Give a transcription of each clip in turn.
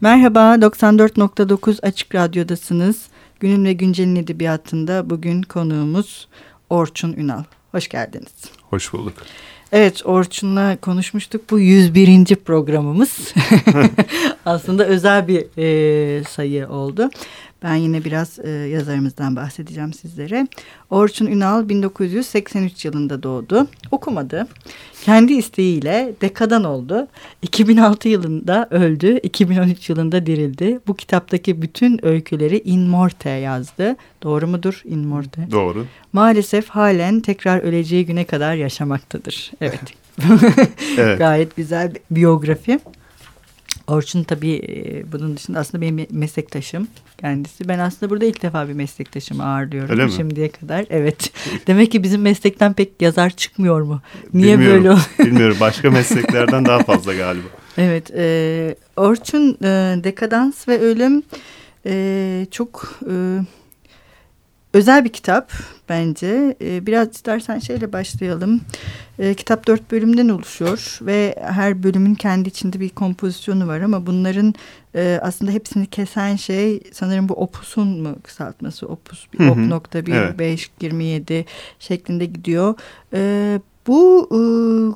Merhaba, 94.9 Açık Radyo'dasınız. Günün ve Güncel'in edebiyatında bugün konuğumuz Orçun Ünal. Hoş geldiniz. Hoş bulduk. Evet, Orçun'la konuşmuştuk. Bu 101. programımız. Aslında özel bir e, sayı oldu. Ben yine biraz e, yazarımızdan bahsedeceğim sizlere. Orçun Ünal 1983 yılında doğdu. Okumadı. Kendi isteğiyle dekadan oldu. 2006 yılında öldü. 2013 yılında dirildi. Bu kitaptaki bütün öyküleri In Morte yazdı. Doğru mudur In Morte? Doğru. Maalesef halen tekrar öleceği güne kadar yaşamaktadır. Evet. evet. Gayet güzel bir biyografi. Orçun tabii bunun dışında aslında benim meslektaşım kendisi. Ben aslında burada ilk defa bir meslektaşımı ağırlıyorum Öyle mi? şimdiye kadar. Evet. Demek ki bizim meslekten pek yazar çıkmıyor mu? Niye bilmiyorum, böyle oluyor? bilmiyorum. Başka mesleklerden daha fazla galiba. Evet. E, Orçun e, Dekadans ve Ölüm e, çok e, özel bir kitap bence. E, biraz istersen şeyle başlayalım. E, kitap dört bölümden oluşuyor ve her bölümün kendi içinde bir kompozisyonu var ama bunların e, aslında hepsini kesen şey sanırım bu opusun mu kısaltması? Opus Hı op hı. nokta bir Evet. beş yirmi yedi şeklinde gidiyor. E, bu e,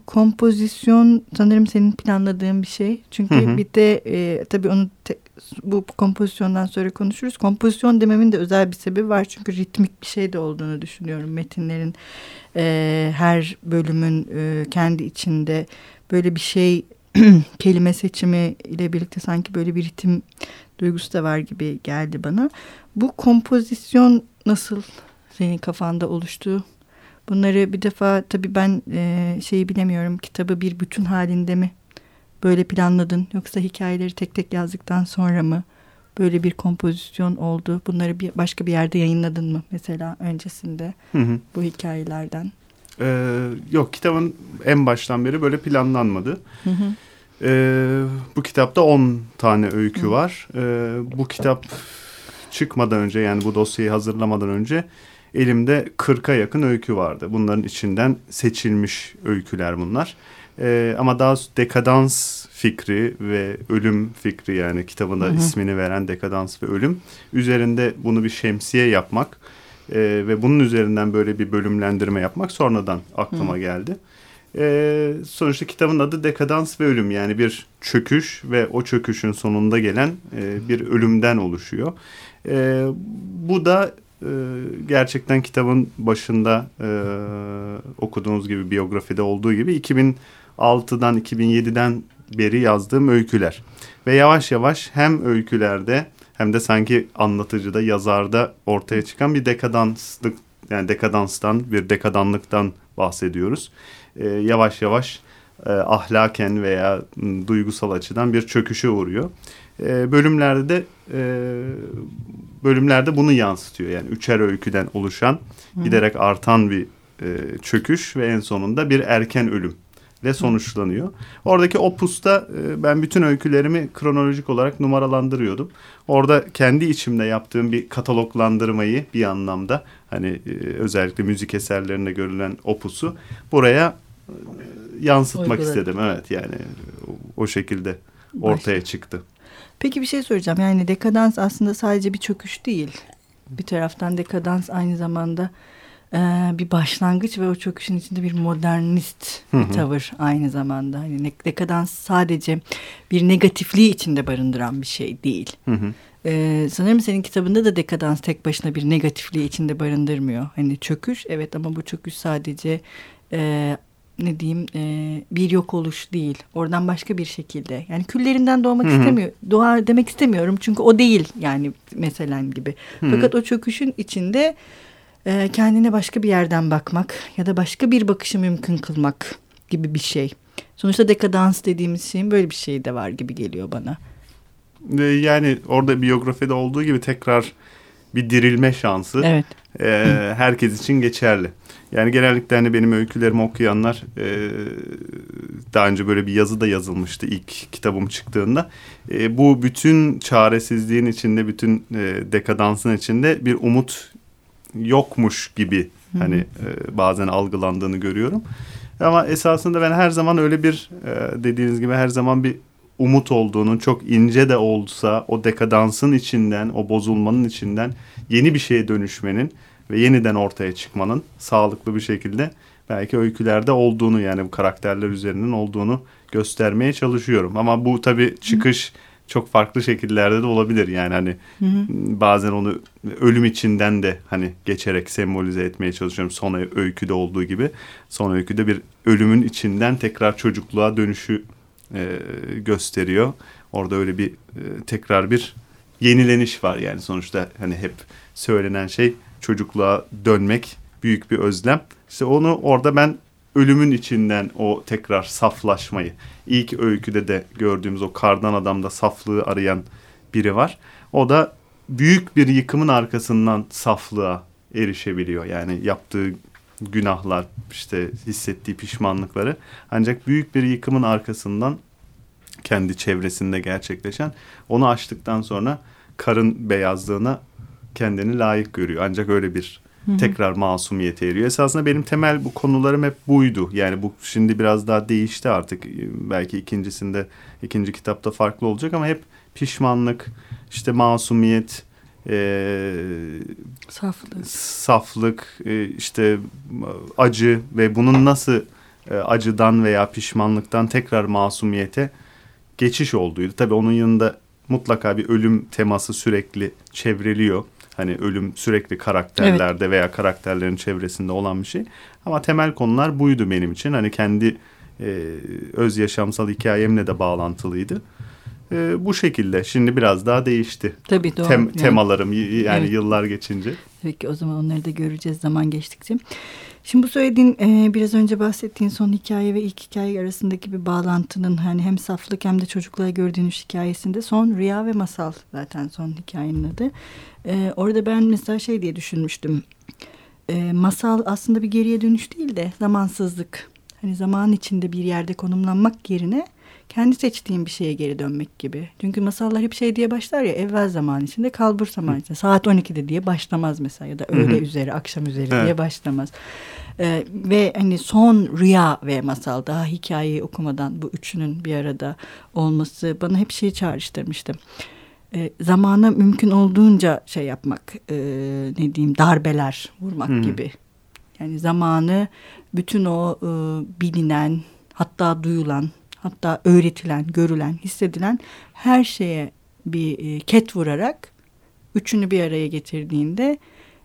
kompozisyon sanırım senin planladığın bir şey. Çünkü Hı hı. bir de e, tabii onu te- bu kompozisyondan sonra konuşuruz. Kompozisyon dememin de özel bir sebebi var. Çünkü ritmik bir şey de olduğunu düşünüyorum. Metinlerin e, her bölümün e, kendi içinde böyle bir şey kelime seçimi ile birlikte sanki böyle bir ritim duygusu da var gibi geldi bana. Bu kompozisyon nasıl senin kafanda oluştu? Bunları bir defa tabii ben e, şeyi bilemiyorum. Kitabı bir bütün halinde mi böyle planladın yoksa hikayeleri tek tek yazdıktan sonra mı böyle bir kompozisyon oldu? Bunları bir başka bir yerde yayınladın mı mesela öncesinde Hı hı. bu hikayelerden? Ee, yok kitabın en baştan beri böyle planlanmadı. Hı hı. Ee, bu kitapta 10 tane öykü var. Ee, bu kitap çıkmadan önce yani bu dosyayı hazırlamadan önce elimde 40'a yakın öykü vardı. Bunların içinden seçilmiş öyküler bunlar. Ee, ama daha dekadans fikri ve ölüm fikri yani kitabında Hı hı. ismini veren dekadans ve ölüm üzerinde bunu bir şemsiye yapmak e, ve bunun üzerinden böyle bir bölümlendirme yapmak sonradan aklıma Hı. geldi. E, sonuçta kitabın adı dekadans ve ölüm yani bir çöküş ve o çöküşün sonunda gelen e, bir ölümden oluşuyor. E, bu da e, gerçekten kitabın başında e, okuduğunuz gibi biyografide olduğu gibi 2006'dan 2007'den beri yazdığım öyküler. Ve yavaş yavaş hem öykülerde hem de sanki anlatıcıda, yazarda ortaya çıkan bir dekadanslık yani dekadanstan, bir dekadanlıktan bahsediyoruz. E, yavaş yavaş e, ahlaken veya m, duygusal açıdan bir çöküşe uğruyor. E, bölümlerde de e, bölümlerde bunu yansıtıyor. Yani üçer öyküden oluşan giderek artan bir e, çöküş ve en sonunda bir erken ölüm ile sonuçlanıyor. Oradaki opusta e, ben bütün öykülerimi kronolojik olarak numaralandırıyordum. Orada kendi içimde yaptığım bir kataloglandırmayı bir anlamda hani e, özellikle müzik eserlerinde görülen opusu buraya e, yansıtmak Uyguladım. istedim. Evet yani o, şekilde ortaya çıktı. Peki bir şey soracağım. Yani dekadans aslında sadece bir çöküş değil. Bir taraftan dekadans aynı zamanda e, bir başlangıç ve o çöküşün içinde bir modernist Hı bir hı. tavır aynı zamanda. Hani ne- dekadans sadece bir negatifliği içinde barındıran bir şey değil. Hı hı. Ee, sanırım senin kitabında da dekadans tek başına bir negatifliği içinde barındırmıyor. Hani çöküş evet ama bu çöküş sadece e, ne diyeyim e, bir yok oluş değil. Oradan başka bir şekilde. Yani küllerinden doğmak Hı hı. istemiyor. Doğar demek istemiyorum çünkü o değil yani meselen gibi. Hı hı. Fakat o çöküşün içinde e, kendine başka bir yerden bakmak ya da başka bir bakışı mümkün kılmak gibi bir şey. Sonuçta dekadans dediğimiz şeyin böyle bir şeyi de var gibi geliyor bana. Ve Yani orada biyografide olduğu gibi tekrar bir dirilme şansı Evet. e, herkes için geçerli. Yani genellikle hani benim öykülerimi okuyanlar e, daha önce böyle bir yazı da yazılmıştı ilk kitabım çıktığında. E, bu bütün çaresizliğin içinde, bütün e, dekadansın içinde bir umut yokmuş gibi hani e, bazen algılandığını görüyorum. Ama esasında ben her zaman öyle bir e, dediğiniz gibi her zaman bir umut olduğunun çok ince de olsa o dekadansın içinden, o bozulmanın içinden yeni bir şeye dönüşmenin ve yeniden ortaya çıkmanın sağlıklı bir şekilde belki öykülerde olduğunu yani bu karakterler üzerinin olduğunu göstermeye çalışıyorum. Ama bu tabii çıkış çok farklı şekillerde de olabilir. Yani hani hı hı. bazen onu ölüm içinden de hani geçerek sembolize etmeye çalışıyorum. Son öyküde olduğu gibi. Son öyküde bir ölümün içinden tekrar çocukluğa dönüşü e, gösteriyor. Orada öyle bir e, tekrar bir yenileniş var yani sonuçta hani hep söylenen şey çocukluğa dönmek büyük bir özlem. İşte onu orada ben ölümün içinden o tekrar saflaşmayı ilk öyküde de gördüğümüz o kardan adamda saflığı arayan biri var. O da büyük bir yıkımın arkasından saflığa erişebiliyor. Yani yaptığı günahlar işte hissettiği pişmanlıkları ancak büyük bir yıkımın arkasından kendi çevresinde gerçekleşen onu açtıktan sonra karın beyazlığına kendini layık görüyor. Ancak öyle bir Hı-hı. tekrar masumiyete eriyor. Esasında benim temel bu konularım hep buydu. Yani bu şimdi biraz daha değişti artık. Belki ikincisinde, ikinci kitapta farklı olacak ama hep pişmanlık, işte masumiyet, e, saflık, saflık e, işte acı ve bunun nasıl e, acıdan veya pişmanlıktan tekrar masumiyete geçiş olduğuydu. Tabii onun yanında mutlaka bir ölüm teması sürekli çevreliyor. Hani ölüm sürekli karakterlerde evet. veya karakterlerin çevresinde olan bir şey. Ama temel konular buydu benim için. Hani kendi e, öz yaşamsal hikayemle de bağlantılıydı. E, bu şekilde. Şimdi biraz daha değişti. Tabii doğru. Tem. Temalarım yani evet. yıllar geçince. Peki o zaman onları da göreceğiz zaman geçtikçe. Şimdi bu söylediğin e, biraz önce bahsettiğin son hikaye ve ilk hikaye arasındaki bir bağlantının hani hem saflık hem de çocukluğa gördüğünüz hikayesinde son rüya ve masal zaten son hikayenin adı. E, orada ben mesela şey diye düşünmüştüm. E, masal aslında bir geriye dönüş değil de zamansızlık. Hani zaman içinde bir yerde konumlanmak yerine kendi seçtiğin bir şeye geri dönmek gibi. Çünkü masallar hep şey diye başlar ya evvel zaman içinde kalbur zaman içinde. Saat 12'de diye başlamaz mesela ya da öğle üzeri akşam üzeri evet. diye başlamaz. Ee, ve hani son rüya ve masal daha hikayeyi okumadan bu üçünün bir arada olması bana hep şeyi çağrıştırmıştı. Ee, zamana mümkün olduğunca şey yapmak e, ne diyeyim darbeler vurmak Hı. gibi. Yani zamanı bütün o e, bilinen hatta duyulan hatta öğretilen, görülen, hissedilen her şeye bir e, ket vurarak üçünü bir araya getirdiğinde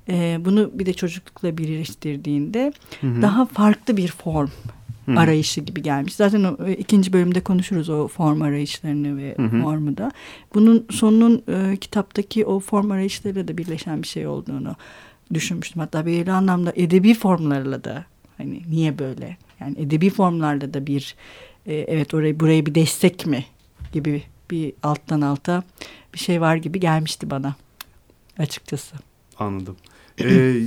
e, bunu bir de çocuklukla birleştirdiğinde hı hı. daha farklı bir form hı. arayışı gibi gelmiş. Zaten o, e, ikinci bölümde konuşuruz o form arayışlarını ve hı hı. formu da. Bunun sonunun e, kitaptaki o form arayışlarıyla da birleşen bir şey olduğunu düşünmüştüm. Hatta belirli anlamda edebi formlarla da hani niye böyle? Yani edebi formlarla da bir e, evet orayı burayı bir destek mi gibi bir alttan alta bir şey var gibi gelmişti bana açıkçası. Anladım. ee,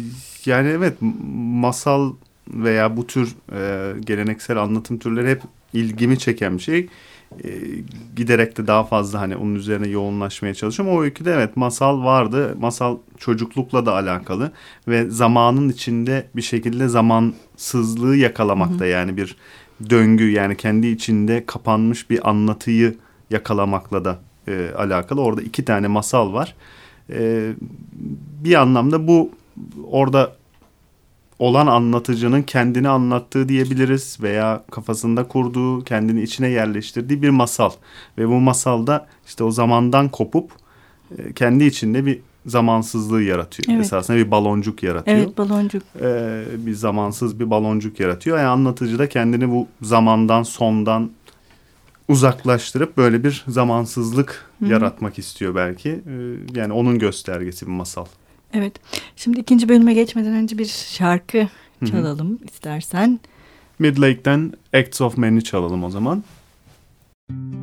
yani evet masal veya bu tür e, geleneksel anlatım türleri hep ilgimi çeken bir şey. E, giderek de daha fazla hani onun üzerine yoğunlaşmaya çalışıyorum. O öyküde evet masal vardı. Masal çocuklukla da alakalı ve zamanın içinde bir şekilde zamansızlığı yakalamakta. Hı hı. Yani bir döngü yani kendi içinde kapanmış bir anlatıyı yakalamakla da e, alakalı. Orada iki tane masal var. E, bir anlamda bu orada olan anlatıcının kendini anlattığı diyebiliriz veya kafasında kurduğu, kendini içine yerleştirdiği bir masal. Ve bu masalda işte o zamandan kopup e, kendi içinde bir zamansızlığı yaratıyor. Evet. Esasında bir baloncuk yaratıyor. Evet baloncuk. Ee, bir zamansız bir baloncuk yaratıyor. Yani anlatıcı da kendini bu zamandan sondan uzaklaştırıp böyle bir zamansızlık Hı-hı. yaratmak istiyor belki. Ee, yani onun göstergesi bir masal. Evet. Şimdi ikinci bölüme geçmeden önce bir şarkı çalalım Hı-hı. istersen. Midlake'den Acts of Man'i çalalım o zaman. Müzik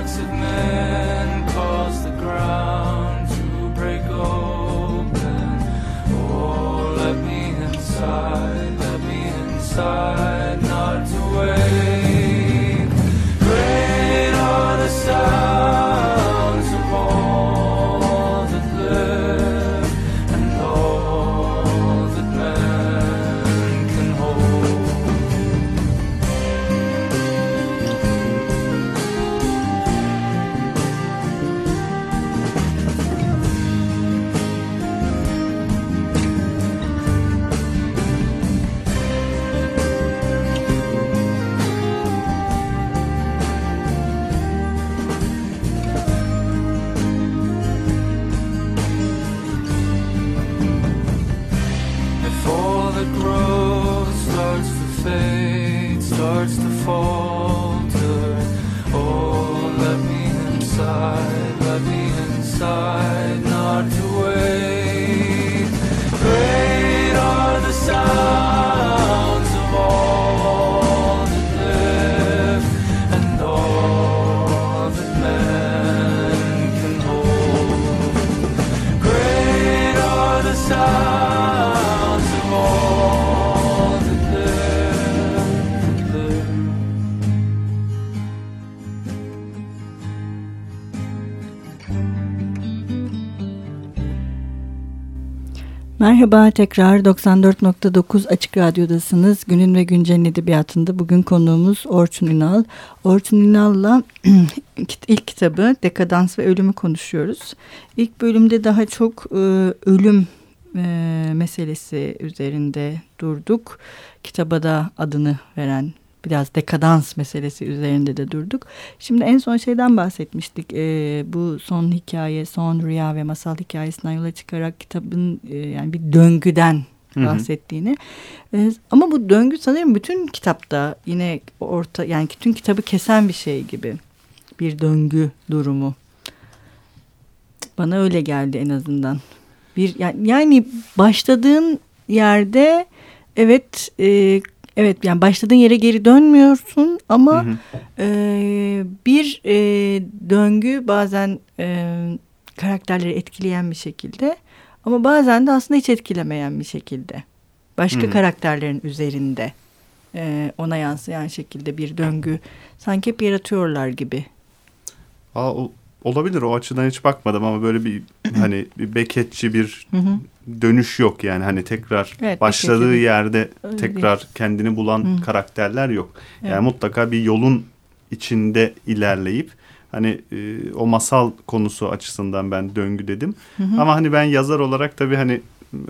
lives of starts to falter. Oh, let me inside, let me inside, Merhaba tekrar 94.9 Açık Radyo'dasınız. Günün ve Güncel'in edebiyatında bugün konuğumuz Orçun Ünal. Orçun Ünal'la ilk kitabı Dekadans ve Ölümü konuşuyoruz. İlk bölümde daha çok e, ölüm e, meselesi üzerinde durduk. Kitaba da adını veren biraz dekadans meselesi üzerinde de durduk. Şimdi en son şeyden bahsetmiştik. Ee, bu son hikaye, son rüya ve masal hikayesinden yola çıkarak kitabın e, yani bir döngüden Hı hı. bahsettiğini. Ee, ama bu döngü sanırım bütün kitapta yine orta yani bütün kitabı kesen bir şey gibi. Bir döngü durumu. Bana öyle geldi en azından. Bir yani, yani başladığın yerde evet e, evet yani başladığın yere geri dönmüyorsun ama Hı hı. e, bir e, döngü bazen e, karakterleri etkileyen bir şekilde ama bazen de aslında hiç etkilemeyen bir şekilde. Başka Hı hı. karakterlerin üzerinde e, ona yansıyan şekilde bir döngü sanki hep yaratıyorlar gibi. Aa, o- olabilir o açıdan hiç bakmadım ama böyle bir hani bir beketçi bir Hı hı. dönüş yok yani hani tekrar Evet, başladığı yerde Öyle tekrar kendini bulan Hı. karakterler yok. Evet. Yani mutlaka bir yolun içinde ilerleyip hani e, o masal konusu açısından ben döngü dedim. Hı hı. Ama hani ben yazar olarak tabii hani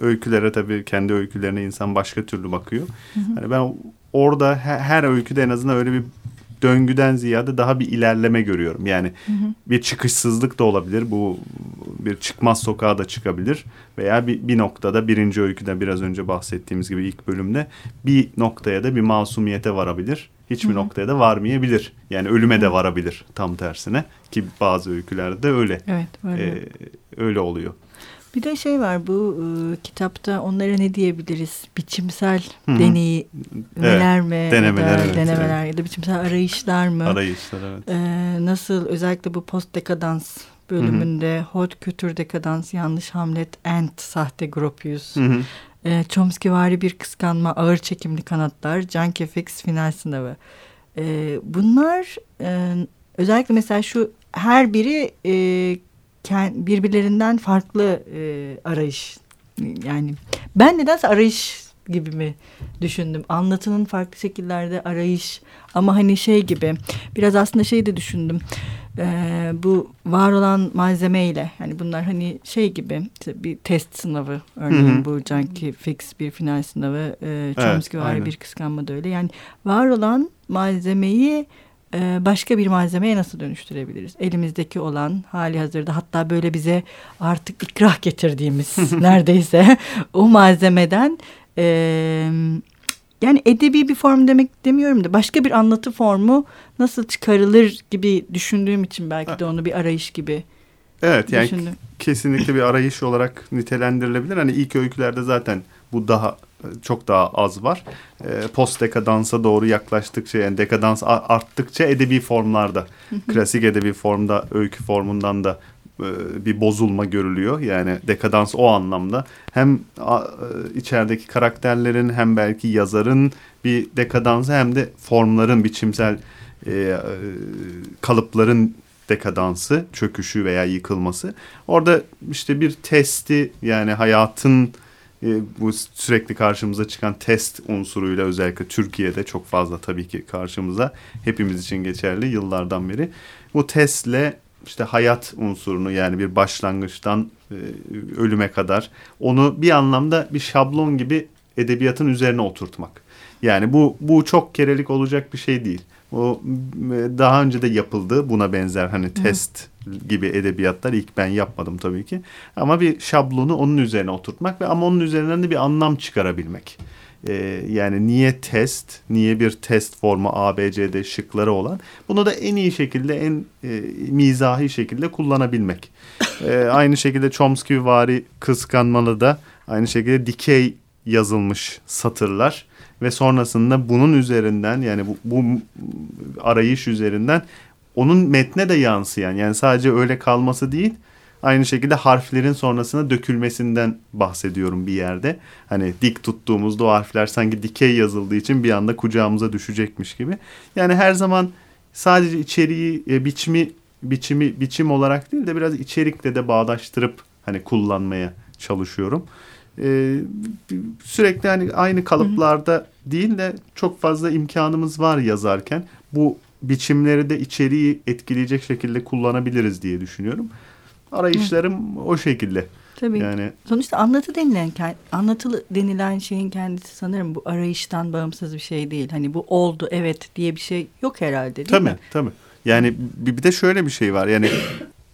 öykülere tabii kendi öykülerine insan başka türlü bakıyor. Hani ben orada her, her öyküde en azından öyle bir döngüden ziyade daha bir ilerleme görüyorum. Yani Hı hı. bir çıkışsızlık da olabilir. Bu bir çıkmaz sokağa da çıkabilir. Veya bir, bir noktada birinci öyküde biraz önce bahsettiğimiz gibi ilk bölümde bir noktaya da bir masumiyete varabilir. Hiçbir Hı hı. noktaya da varmayabilir. Yani ölüme de varabilir tam tersine. Ki bazı öykülerde öyle. Evet öyle. Ee, öyle oluyor. Bir de şey var bu e, kitapta onlara ne diyebiliriz? Biçimsel Hı hı. deneyi neler mi? denemeler, da evet, denemeler ya da biçimsel arayışlar mı? Arayışlar evet. E, nasıl özellikle bu post dekadans bölümünde hot kültür dekadans, yanlış Hamlet, Ant, sahte Gropius, Hı hı. e, Chomsky'vari bir kıskanma, ağır çekimli kanatlar, Junkie Fix final sınavı. E, bunlar e, özellikle mesela şu her biri e, birbirlerinden farklı e, arayış. Yani ben nedense arayış gibi mi düşündüm. Anlatının farklı şekillerde arayış ama hani şey gibi biraz aslında şey de düşündüm. Ee, bu var olan malzemeyle yani bunlar hani şey gibi işte bir test sınavı örneğin Hı hı. bu Junkie Fix bir final sınavı e, Evet, Chomsky var aynen. bir kıskanma da öyle yani var olan malzemeyi e, başka bir malzemeye nasıl dönüştürebiliriz? Elimizdeki olan hali hazırda hatta böyle bize artık ikrah getirdiğimiz neredeyse o malzemeden e, yani edebi bir form demek demiyorum da başka bir anlatı formu nasıl çıkarılır gibi düşündüğüm için belki de onu bir arayış gibi Evet yani düşündüm. kesinlikle bir arayış olarak nitelendirilebilir. Hani ilk öykülerde zaten bu daha çok daha az var. E, post dekadansa doğru yaklaştıkça yani dekadans arttıkça edebi formlarda klasik edebi formda öykü formundan da e, bir bozulma görülüyor. Yani dekadans o anlamda hem e, içerideki karakterlerin hem belki yazarın bir dekadansı hem de formların biçimsel e, kalıpların dekadansı, çöküşü veya yıkılması. Orada işte bir testi yani hayatın bu sürekli karşımıza çıkan test unsuruyla özellikle Türkiye'de çok fazla tabii ki karşımıza hepimiz için geçerli yıllardan beri. Bu testle işte hayat unsurunu yani bir başlangıçtan e, ölüme kadar onu bir anlamda bir şablon gibi edebiyatın üzerine oturtmak. Yani bu bu çok kerelik olacak bir şey değil. O m, daha önce de yapıldı buna benzer hani test gibi edebiyatlar ilk ben yapmadım tabii ki. Ama bir şablonu onun üzerine oturtmak ve ama onun üzerinden de bir anlam çıkarabilmek. e, yani niye test, niye bir test formu A, B, C'de şıkları olan bunu da en iyi şekilde, en e, mizahi şekilde kullanabilmek. E, aynı şekilde Chomsky vari kıskanmalı da aynı şekilde dikey yazılmış satırlar ve sonrasında bunun üzerinden yani bu, bu arayış üzerinden onun metne de yansıyan yani sadece öyle kalması değil aynı şekilde harflerin sonrasına dökülmesinden bahsediyorum bir yerde. Hani dik tuttuğumuzda o harfler sanki dikey yazıldığı için bir anda kucağımıza düşecekmiş gibi. Yani her zaman sadece içeriği e, biçimi biçimi biçim olarak değil de biraz içerikle de bağdaştırıp hani kullanmaya çalışıyorum. Ee, sürekli hani aynı kalıplarda değil de çok fazla imkanımız var yazarken bu biçimleri de içeriği etkileyecek şekilde kullanabiliriz diye düşünüyorum. Arayışlarım o şekilde. Tabii. Yani Sonuçta anlatı denilen anlatılı denilen şeyin kendisi sanırım bu arayıştan bağımsız bir şey değil. Hani bu oldu evet diye bir şey yok herhalde değil tabii, mi? Tabii Yani bir, de şöyle bir şey var. Yani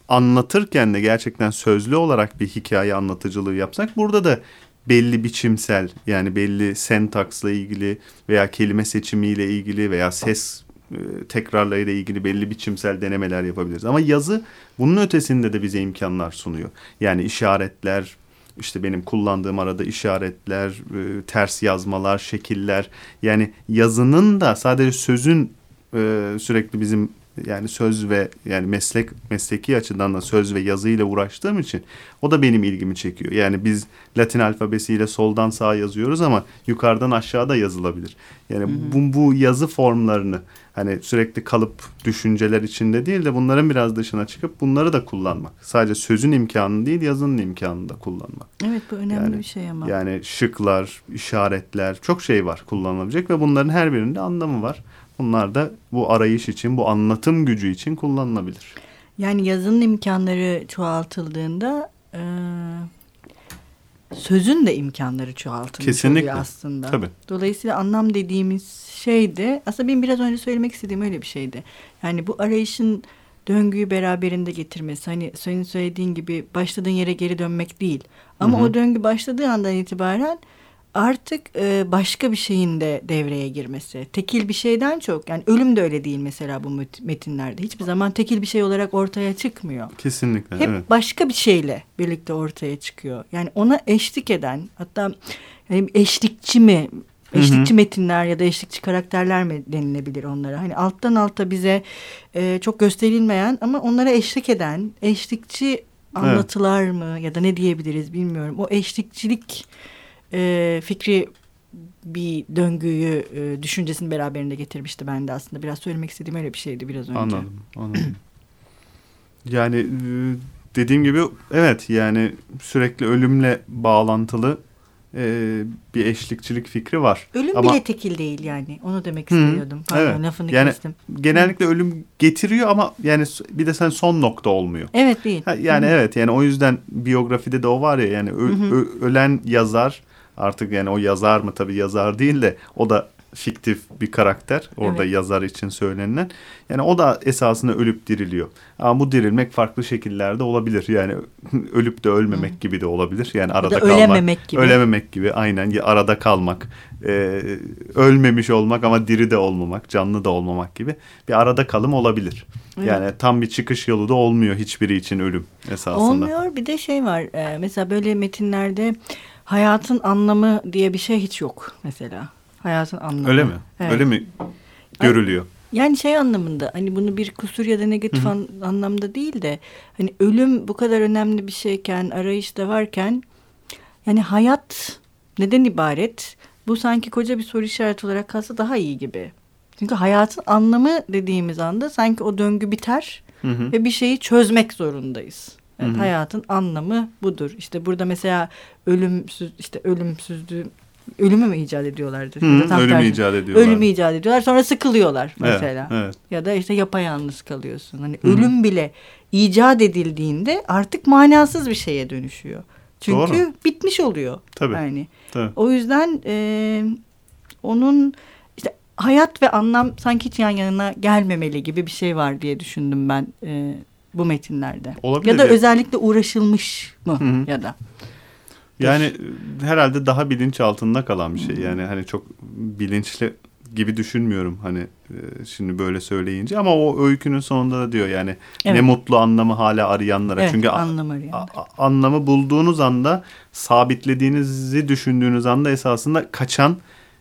anlatırken de gerçekten sözlü olarak bir hikaye anlatıcılığı yapsak burada da belli biçimsel yani belli sentaksla ilgili veya kelime seçimiyle ilgili veya ses tekrarlarıyla ilgili belli biçimsel denemeler yapabiliriz. Ama yazı bunun ötesinde de bize imkanlar sunuyor. Yani işaretler, işte benim kullandığım arada işaretler, e, ters yazmalar, şekiller. Yani yazının da sadece sözün e, sürekli bizim yani söz ve yani meslek mesleki açıdan da söz ve yazıyla uğraştığım için o da benim ilgimi çekiyor. Yani biz Latin alfabesiyle soldan sağa yazıyoruz ama yukarıdan aşağıda yazılabilir. Yani hı hı. bu, bu yazı formlarını hani sürekli kalıp düşünceler içinde değil de bunların biraz dışına çıkıp bunları da kullanmak. Sadece sözün imkanı değil yazının imkanını da kullanmak. Evet bu önemli yani, bir şey ama. Yani şıklar, işaretler çok şey var kullanılabilecek ve bunların her birinde anlamı var. Bunlar da bu arayış için, bu anlatım gücü için kullanılabilir. Yani yazının imkanları çoğaltıldığında e, sözün de imkanları çoğaltılmış Kesinlikle. oluyor aslında. Tabii. Dolayısıyla anlam dediğimiz şey de aslında benim biraz önce söylemek istediğim öyle bir şeydi. Yani bu arayışın döngüyü beraberinde getirmesi. Hani senin söylediğin gibi başladığın yere geri dönmek değil. Ama hı hı. o döngü başladığı andan itibaren artık e, başka bir şeyin de devreye girmesi. Tekil bir şeyden çok yani ölüm de öyle değil mesela bu metinlerde. Hiçbir zaman tekil bir şey olarak ortaya çıkmıyor. Kesinlikle. Hep evet. başka bir şeyle birlikte ortaya çıkıyor. Yani ona eşlik eden hatta yani eşlikçi mi Eşlikçi hı hı. metinler ya da eşlikçi karakterler mi denilebilir onlara? Hani alttan alta bize e, çok gösterilmeyen ama onlara eşlik eden eşlikçi anlatılar evet. mı ya da ne diyebiliriz bilmiyorum. O eşlikçilik e, fikri bir döngüyü e, düşüncesini beraberinde getirmişti ben de aslında. Biraz söylemek istediğim öyle bir şeydi biraz önce. Anladım, anladım. yani e, dediğim gibi evet yani sürekli ölümle bağlantılı e, bir eşlikçilik fikri var. Ölüm ama, bile tekil değil yani. Onu demek istiyordum. Pardon evet. lafını yani, kestim. Genellikle hı. ölüm getiriyor ama yani bir de sen son nokta olmuyor. Evet değil. yani hı. evet yani o yüzden biyografide de o var ya yani ö, ö, ölen yazar Artık yani o yazar mı tabii yazar değil de o da fiktif bir karakter orada evet. yazar için söylenilen. Yani o da esasında ölüp diriliyor. Ama bu dirilmek farklı şekillerde olabilir. Yani ölüp de ölmemek Hı. gibi de olabilir. Yani arada da kalmak. Ölememek gibi. Ölememek gibi aynen arada kalmak. E, ölmemiş olmak ama diri de olmamak, canlı da olmamak gibi bir arada kalım olabilir. Evet. Yani tam bir çıkış yolu da olmuyor hiçbiri için ölüm esasında. Olmuyor. Bir de şey var. E, mesela böyle metinlerde hayatın anlamı diye bir şey hiç yok mesela. Hayatın anlamı. Öyle mi? Evet. Öyle mi görülüyor? Yani şey anlamında hani bunu bir kusur ya da negatif Hı -hı. an, anlamda değil de hani ölüm bu kadar önemli bir şeyken arayış da varken yani hayat neden ibaret? Bu sanki koca bir soru işareti olarak kalsa daha iyi gibi. Çünkü hayatın anlamı dediğimiz anda sanki o döngü biter hı hı. ve bir şeyi çözmek zorundayız. Evet, Hı-hı. hayatın anlamı budur. İşte burada mesela ölümsüz işte ölümsüzlüğü ölümü mü icat ediyorlardır? Hı, ya ölümü icat ediyorlar. Ölümü icat ediyorlar. Sonra sıkılıyorlar mesela. Evet, evet. Ya da işte yapayalnız kalıyorsun. Hani Hı-hı. ölüm bile icat edildiğinde artık manasız bir şeye dönüşüyor. Çünkü Doğru. bitmiş oluyor. Tabii. Yani. Tabii. O yüzden e, onun işte hayat ve anlam sanki hiç yan yana gelmemeli gibi bir şey var diye düşündüm ben. E, bu metinlerde. Olabilir ya da ya. özellikle uğraşılmış mı Hı -hı. ya da. Yani herhalde daha bilinç altında kalan bir şey. Yani hani çok bilinçli gibi düşünmüyorum hani e, şimdi böyle söyleyince ama o öykünün sonunda da diyor yani Evet. ne mutlu anlamı hala arayanlara. Evet, Çünkü a- anlam arayanlar. anlamı bulduğunuz anda sabitlediğinizi düşündüğünüz anda esasında kaçan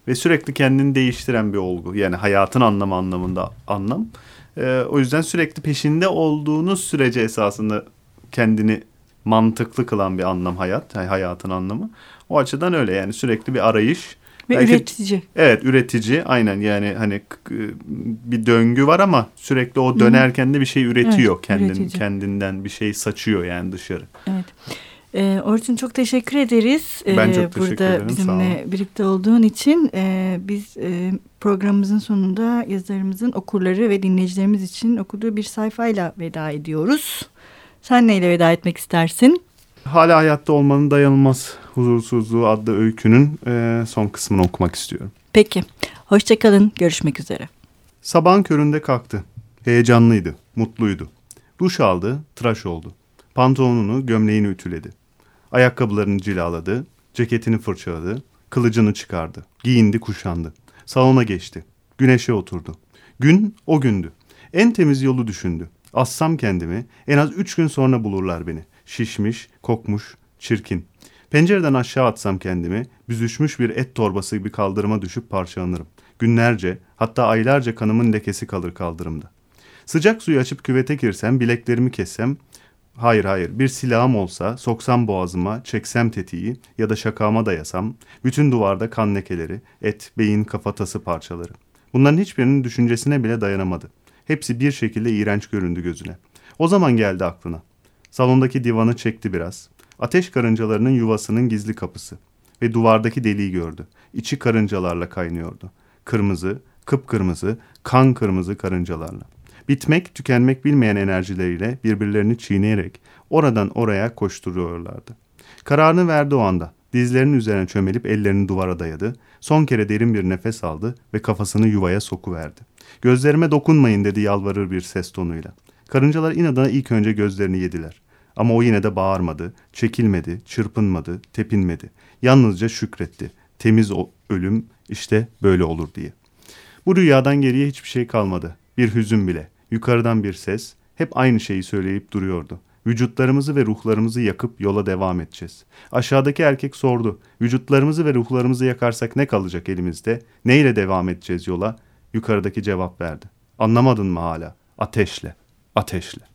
ve sürekli kendini değiştiren bir olgu. Yani hayatın anlamı anlamında anlam. E, o yüzden sürekli peşinde olduğunuz sürece esasında kendini mantıklı kılan bir anlam hayat, yani hayatın anlamı. O açıdan öyle yani sürekli bir arayış. Ve Belki- üretici. Evet üretici aynen yani hani bir döngü var ama sürekli o dönerken de bir şey üretiyor Evet, kendin, üretici. kendinden bir şey saçıyor yani dışarı. Evet. Ee, Orçun çok teşekkür ederiz. Ben Ee, çok teşekkür Burada ederim, bizimle birlikte olduğun için Ee, biz e, programımızın sonunda yazarımızın okurları ve dinleyicilerimiz için okuduğu bir sayfayla veda ediyoruz. Sen neyle veda etmek istersin? Hala hayatta olmanın dayanılmaz huzursuzluğu adlı öykünün e, son kısmını okumak istiyorum. Peki. Hoşçakalın. Görüşmek üzere. Sabahın köründe kalktı. Heyecanlıydı, mutluydu. Duş aldı, tıraş oldu. Pantolonunu, gömleğini ütüledi. Ayakkabılarını cilaladı, ceketini fırçaladı, kılıcını çıkardı. Giyindi, kuşandı. Salona geçti. Güneşe oturdu. Gün o gündü. En temiz yolu düşündü. Assam kendimi, en az üç gün sonra bulurlar beni. Şişmiş, kokmuş, çirkin. Pencereden aşağı atsam kendimi, büzüşmüş bir et torbası gibi kaldırıma düşüp parçalanırım. Günlerce, hatta aylarca kanımın lekesi kalır kaldırımda. Sıcak suyu açıp küvete girsem, bileklerimi kessem, hayır hayır bir silahım olsa, soksam boğazıma, çeksem tetiği ya da şakağıma dayasam, bütün duvarda kan lekeleri, et, beyin, kafatası parçaları. Bunların hiçbirinin düşüncesine bile dayanamadı. Hepsi bir şekilde iğrenç göründü gözüne. O zaman geldi aklına. Salondaki divanı çekti biraz. Ateş karıncalarının yuvasının gizli kapısı. Ve duvardaki deliği gördü. İçi karıncalarla kaynıyordu. Kırmızı, kıpkırmızı, kan kırmızı karıncalarla. Bitmek, tükenmek bilmeyen enerjileriyle birbirlerini çiğneyerek oradan oraya koşturuyorlardı. Kararını verdi o anda. Dizlerinin üzerine çömelip ellerini duvara dayadı. Son kere derin bir nefes aldı ve kafasını yuvaya sokuverdi. Gözlerime dokunmayın dedi yalvarır bir ses tonuyla. Karıncalar inadına ilk önce gözlerini yediler. Ama o yine de bağırmadı, çekilmedi, çırpınmadı, tepinmedi. Yalnızca şükretti. Temiz o ölüm işte böyle olur diye. Bu rüyadan geriye hiçbir şey kalmadı. Bir hüzün bile. Yukarıdan bir ses hep aynı şeyi söyleyip duruyordu. Vücutlarımızı ve ruhlarımızı yakıp yola devam edeceğiz. Aşağıdaki erkek sordu. Vücutlarımızı ve ruhlarımızı yakarsak ne kalacak elimizde? Neyle devam edeceğiz yola? Yukarıdaki cevap verdi. Anlamadın mı hala? Ateşle, ateşle.